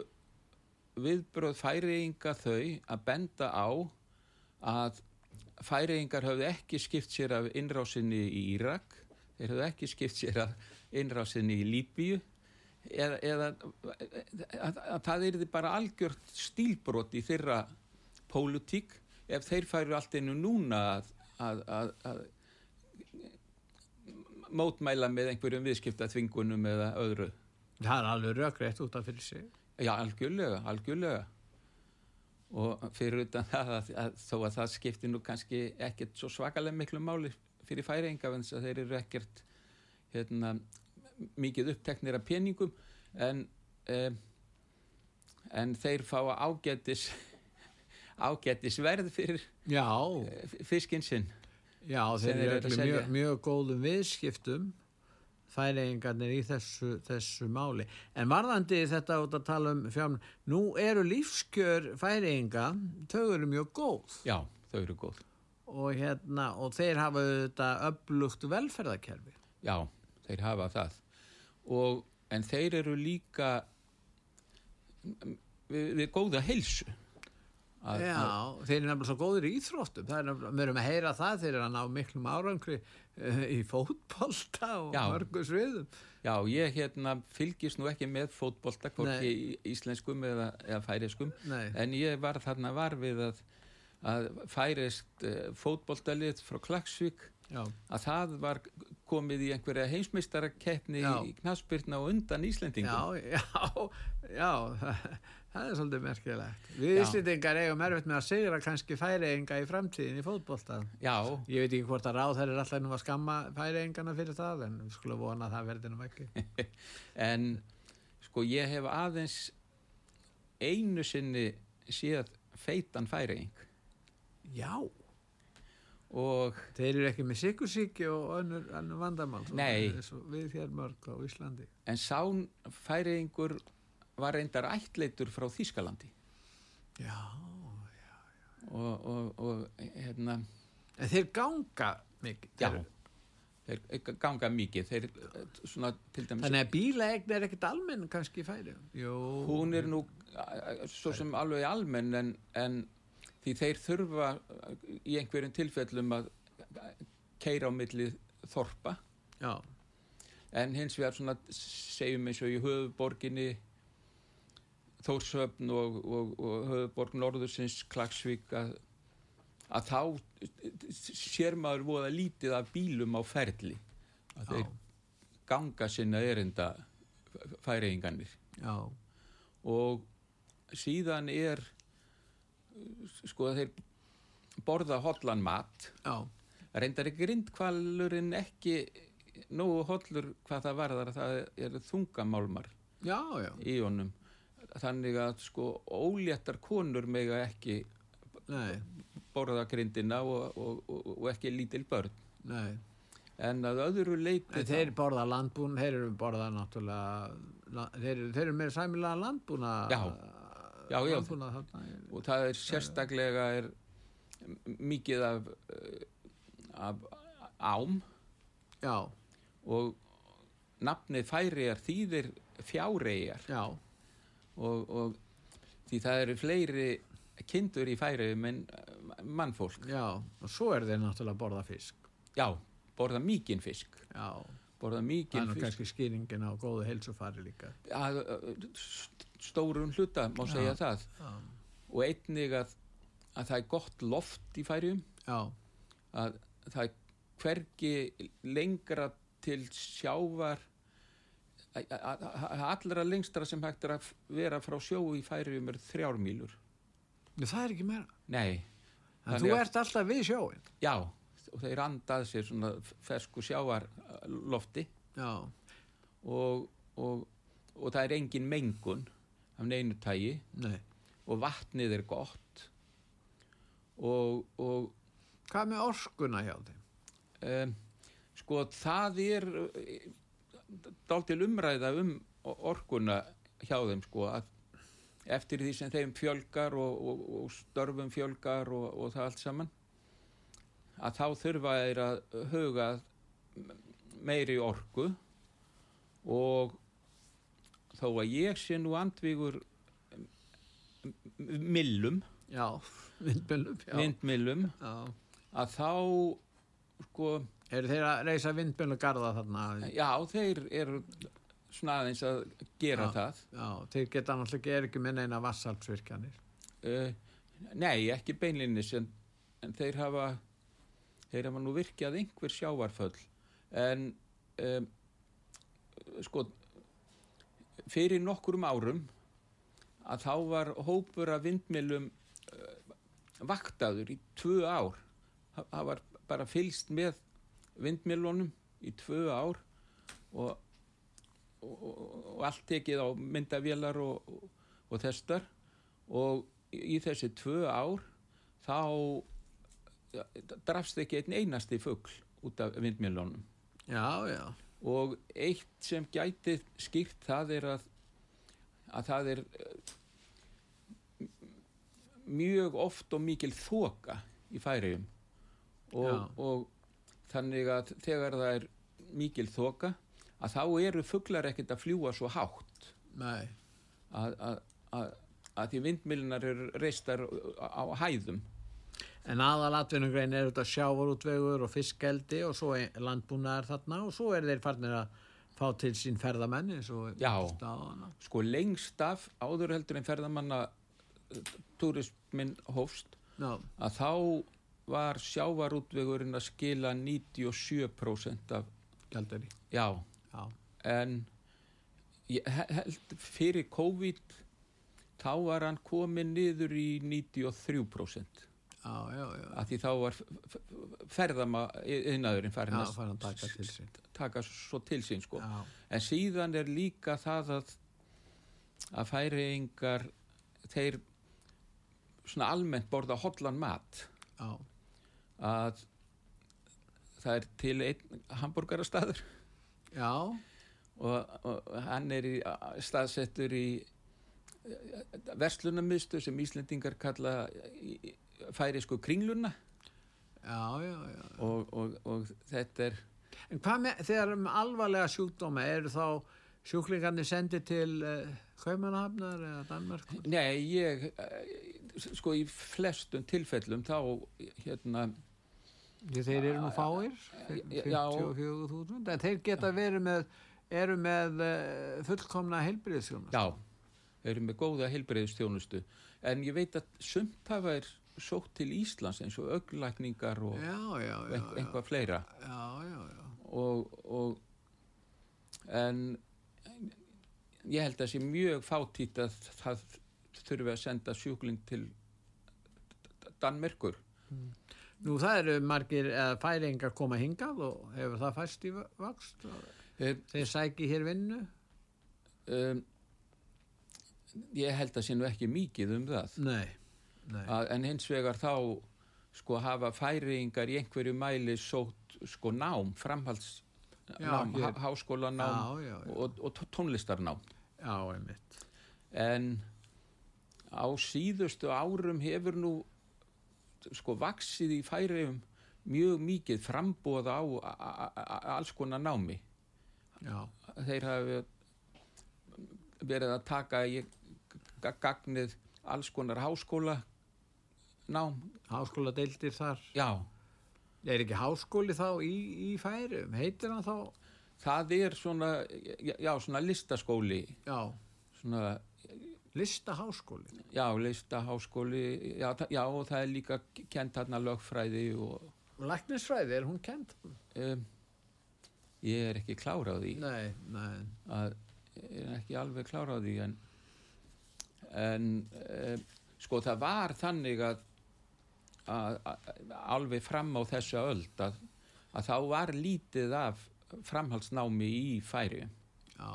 viðbröð færiðinga þau að benda á að færiðingar hafði ekki skipt sér af innrásinni í Írak þeir hafði ekki skipt sér af innrásinni í Líbíu eða, eða að, að það er bara algjört stílbrot í þeirra pólutík ef þeir færu allt einu núna að, að, að, að mótmæla með einhverjum viðskiptaþvingunum eða öðru. það er alveg rökrétt út af fyrir sig Já, algjörlega, algjörlega. Og fyrir utan það að, að þó að það skiptir nú kannski ekkert svo svakalega miklu máli fyrir færinga en þess að þeir eru ekkert hérna, mikið uppteknir af peningum en, um, en þeir fá ágætis ágætis verð fyrir Já, fiskinn sinn. Já, þeir eru mjög, mjög góðum viðskiptum færingarnir í þessu, þessu máli. En varðandi þetta út að tala um fjárn, nú eru lífskjör færinga, þau eru mjög góð Já, þau eru góð. og, hérna, og þeir hafa þetta öflugt velferðarkerfi. Já, þeir hafa það. Og, en þeir eru líka við, við góða heilsu. Að- Já, þeir eru nefnilega svo góðir í íþróttum, við erum að heyra það, þeir eru að ná miklum árangri uh, í fótbolta og Já. mörgu sviðum. Já, ég hérna fylgist nú ekki með fótbolta, hvorki í íslenskum eða, eða færiskum, Nei. en ég var þarna var við að, að færist uh, fótboltalið frá Klagsvík, Já, að það var komið í einhverja heimsmeistarakeppni í knaspyrna og undan Íslendingum. já, já, já, það er svolítið merkilegt. Við. Íslendingar eigum erfitt með að sigra kannski færiðinga í framtíðin í fótbolta. Já, Ég veit ekki hvort að ráð þeir eru alltaf nú að skamma færiðingana fyrir það, en við skulum vona að það verði nú ekki. en sko ég hef aðeins einu sinni séð feitan færing Já, og þeir eru ekki með sikursíki og önnur, vandamál. Nei. Við hér mörg á Íslandi. en sán færingur var reyndar ættleitur frá Þýskalandi Já, og, og, og hérna þeir ganga mikið. já, Þeir- þeir ganga mikið þeir eh, svona til dæmis Þannig að bílaegn er ekkert almenn kannski í færi. Jú. hún er nú eh, svo sem alveg almenn en, en því þeir þurfa eh, í einhverjum tilfellum að keira á milli þorpa Já, en hins vegar svona segjum eins og í höfuborginni Þórshöfn og, og, og höfuborg Norðursins Klagsvík að, að þá sér maður voða lítið af bílum á ferli. Að þeir ganga sinna erinda færiðinganir já, og síðan er sko að þeir borða hotlan mat. Já, reyndar ekki grindkvalurinn ekki nógu hollur hvað það varðar að það er þungamálmar já, já. í honum þannig að sko óléttar konur mega ekki Nei, borða grindina og, og, og, og ekki lítil börn nei. en að öðru leiti En þeir borða landbún, þeir eru borða náttúrulega, þeir, þeir eru með sæmilega landbúna. Já. Já, já. Landbúna þarna. og það er sérstaklega er mikið af, af ám Já, og nafnið færiðar þýðir fjáreyjar já, og, og því það eru fleiri kindur í færiðum en eh, mannfólk. Já. Og svo eru þeir náttúrulega að borða fisk. já, borða mikinn fisk. Já, borða það er mikinn nú fisk. kannski skýringin á góðu heilsufari líka. að, að, st- stórum hluta má segja það. Já, og einnig að, að það er gott loft í færium já, að það er hvergi lengra til sjávar allra lengstra sem hægt er að vera frá sjó í færium er þrjármýlur Nei, það er ekki meira. nei, En þú ert alltaf við sjóin. já og þeir andað sér svona fersku sjávarlofti Já, og, og, og það er engin mengun af neinu tægi nei. og vatnið er gott og, og Hvað með orkuna hjá þeim? um, sko það er dáltil umræða um orkuna hjá þeim sko að eftir því sem þeim fjölgar og, og, og störfum fjölgar og, og það allt saman að þá þurfa þeir að huga meiri orku og þó að ég sé nú andvígur millum, Já, vindmjölum. Já. vindmillum Já. að þá sko Eru þeir að reysa vindmjölugarða þarna? Já, þeir eru svona aðeins að gera Já. það. Já, þeir geta náttúrulega er ekki með neina vassalsvirkjanir. Uh, nei, ekki beinlinnis, en, en þeir hafa, þeir hafa nú virkjað einhver sjávarföll. En, um, sko, fyrir nokkurum árum að þá var hópur af vindmilum uh, vaktaður í tvö ár. Það var bara fylst með vindmilunum í tvö ár og, og, og, allt tekið á myndavélar og, og, þessar og í þessi tvö ár þá drafst ekki einn einasti fugl út af vindmilunum Já, já. og eitt sem gæti skýrt það er að, að það er eh, mjög oft og mikil þoka í færiðum og, og þannig að þegar það er mikil þoka að þá eru fuglar ekkert að fljúa svo hátt Nei. að, að, að, að því vindmilinar eru reistar á hæðum En aðal atvinnugrein er þetta sjávarútvegur og fiskeldi og svo landbúnaðar þarna og svo er þeir farnir að fá til sín ferðamenn eins og Já. staðana. sko lengst af áður heldur en ferðamanna turismin hófst Já, að þá var sjávarútvegurinn að skila 97% af, gældari. já, Já, en held fyrir COVID þá var hann komin niður í 93% já, já, já. að því þá var ferðama innaðurinn farin Já, að taka taka svo til sín sko. En síðan er líka það að að færiðingar þeir svona almennt borða hollan mat. Já, að það er til einn hambúrgarastaður já, og, og hann er í, staðsettur í verslunamistu sem Íslendingar kalla í- í- færisku kringluna já, já, já. og, og, og þetta er En hvað með, þegar um alvarlega sjúkdóma, eru þá sjúklingarnir sendið til uh, Kaupmannahafnar eða Danmark? Nei, ég sko í flestum tilfellum þá hérna þeir eru nú fáir, Já. 54.000, en þeir geta verið með, eru með uh, fullkomna heilbriðsjónast. Já, eru með góða heilbreyðustjónustu en ég veit að sumt hafa er sótt til Íslands eins og öglækningar og Já, já, já, ein, já, einhvað fleira já, já, já. og, og en ég held að sé mjög fátítt að það þurfi að senda sjúkling til Danmerkur Nú það eru margir eða færingar koma hingað og hefur það fæst í vakst? um, Þeir sæki hér vinnu? um, ég held að sé nú ekki mikið um það Nei, nei. að, en hins vegar þá sko hafa færiðingar í einhverju mæli sótt sko nám, framhalds Já, háskólanám Já, já, og, og tó- tónlistarnám Já, einmitt. en á síðustu árum hefur nú sko vaksið í færiðum mjög mikið frambóð á alls konar námi Já, þeir hafi verið að taka í ga- gagnið alls konar háskóla nám háskóla deildir þar. já, Er ekki háskóli þá í, í færum? Heitir hann þá? það er svona, já, svona listaskóli, Já, svona, listaháskóli. já, listaháskóli, já, já, og það er líka kent þarna lögfræði og Og læknisfræði, er hún kent? um, ég er ekki klára á því. Nei, nei. að ég er ekki alveg klára á því en, en e, sko það var þannig að, að, að alveg fram á þessu öld að, að þá var lítið af framhaldsnámi í færi Já,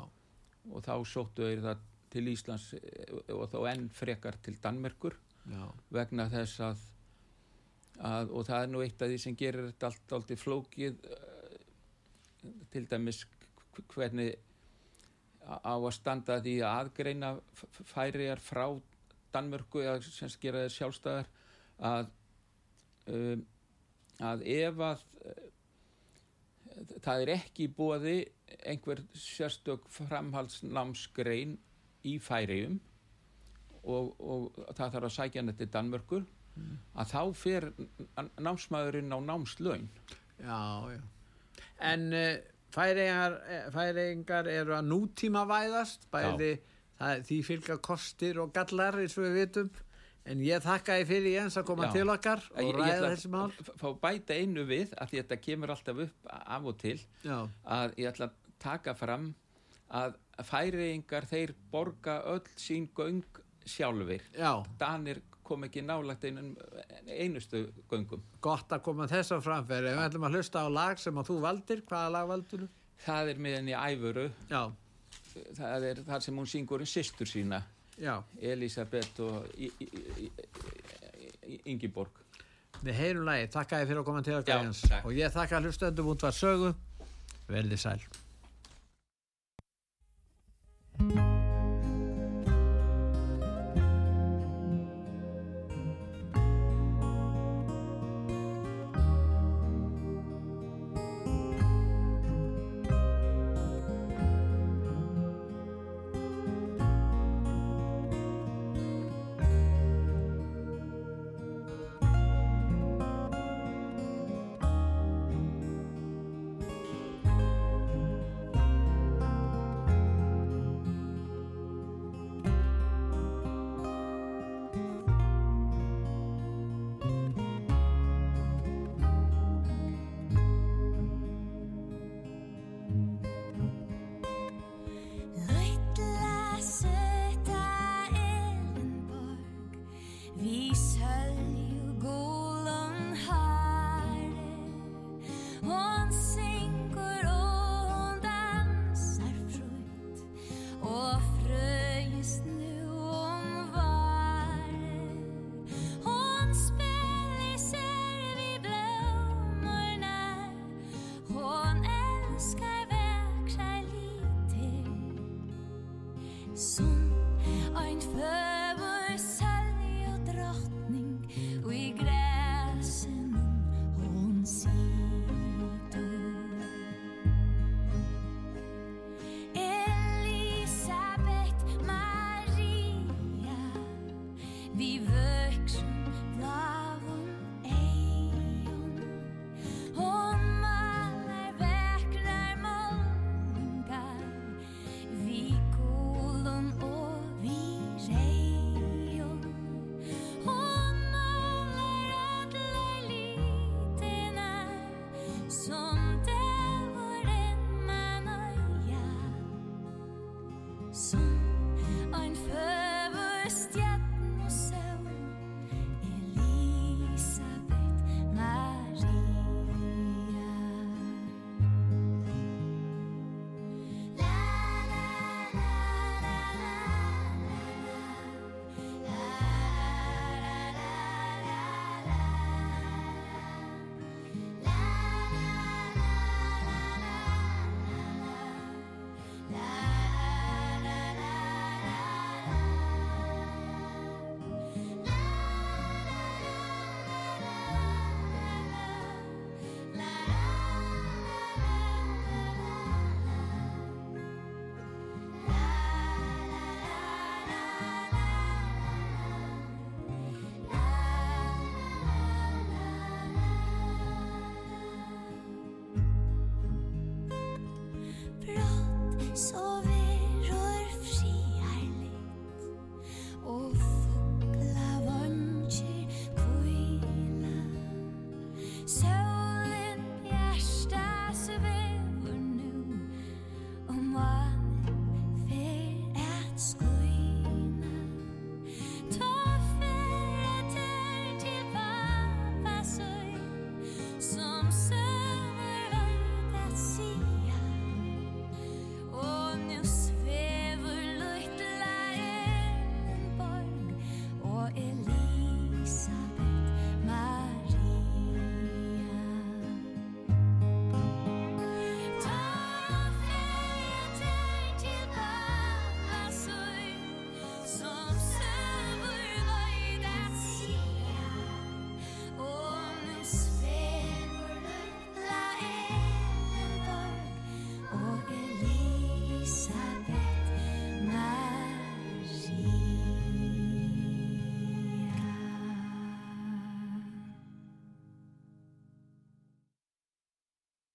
og þá sóttu þeir það til Íslands eh, og þá enn frekar til Danmerkur já, vegna þess að, að og það er nú eitt af því sem gerir þetta allt aldrei flókið eh, til dæmis hvernig á að standa því að aðgreina færiðar frá Danmörku eða sem sagt gera þeir sjálfstæðar að um, að ef að uh, það er ekki bóði einhver sérstök framhaldsnámsgrein í færiðum og, og það þarf að sækja hann til Danmörkur að þá fer námsmaðurinn á námslaun já, já. En uh, færingar, færingar eru að nútíma væðast, bæði það, því fylgja kostir og gallar eins og við vitum. En ég þakka þið fyrir Jens að koma Já. til okkar Ég- og ég ræða ætla að þessi mál. f- fá bæta einu við að því þetta kemur alltaf upp af og til Já, að ég ætla að taka fram að færiðingar þeir borga öll sín göng sjálfur já, Danir kom ekki nálagt einum einustu göngum gott að koma þess að framfæri. Við ætlum að hlusta á lag sem að þú valdir. Hvaða lag valdur þú? það er með henni æfuru Já, það er þar sem hún syngur um systur sína já. Elisabeth og Ingiborg Við heyrum lagi. Þakka þið fyrir að koma til okkar takk. Og ég þakka hlustöndum út var sögu. Verði sæl. you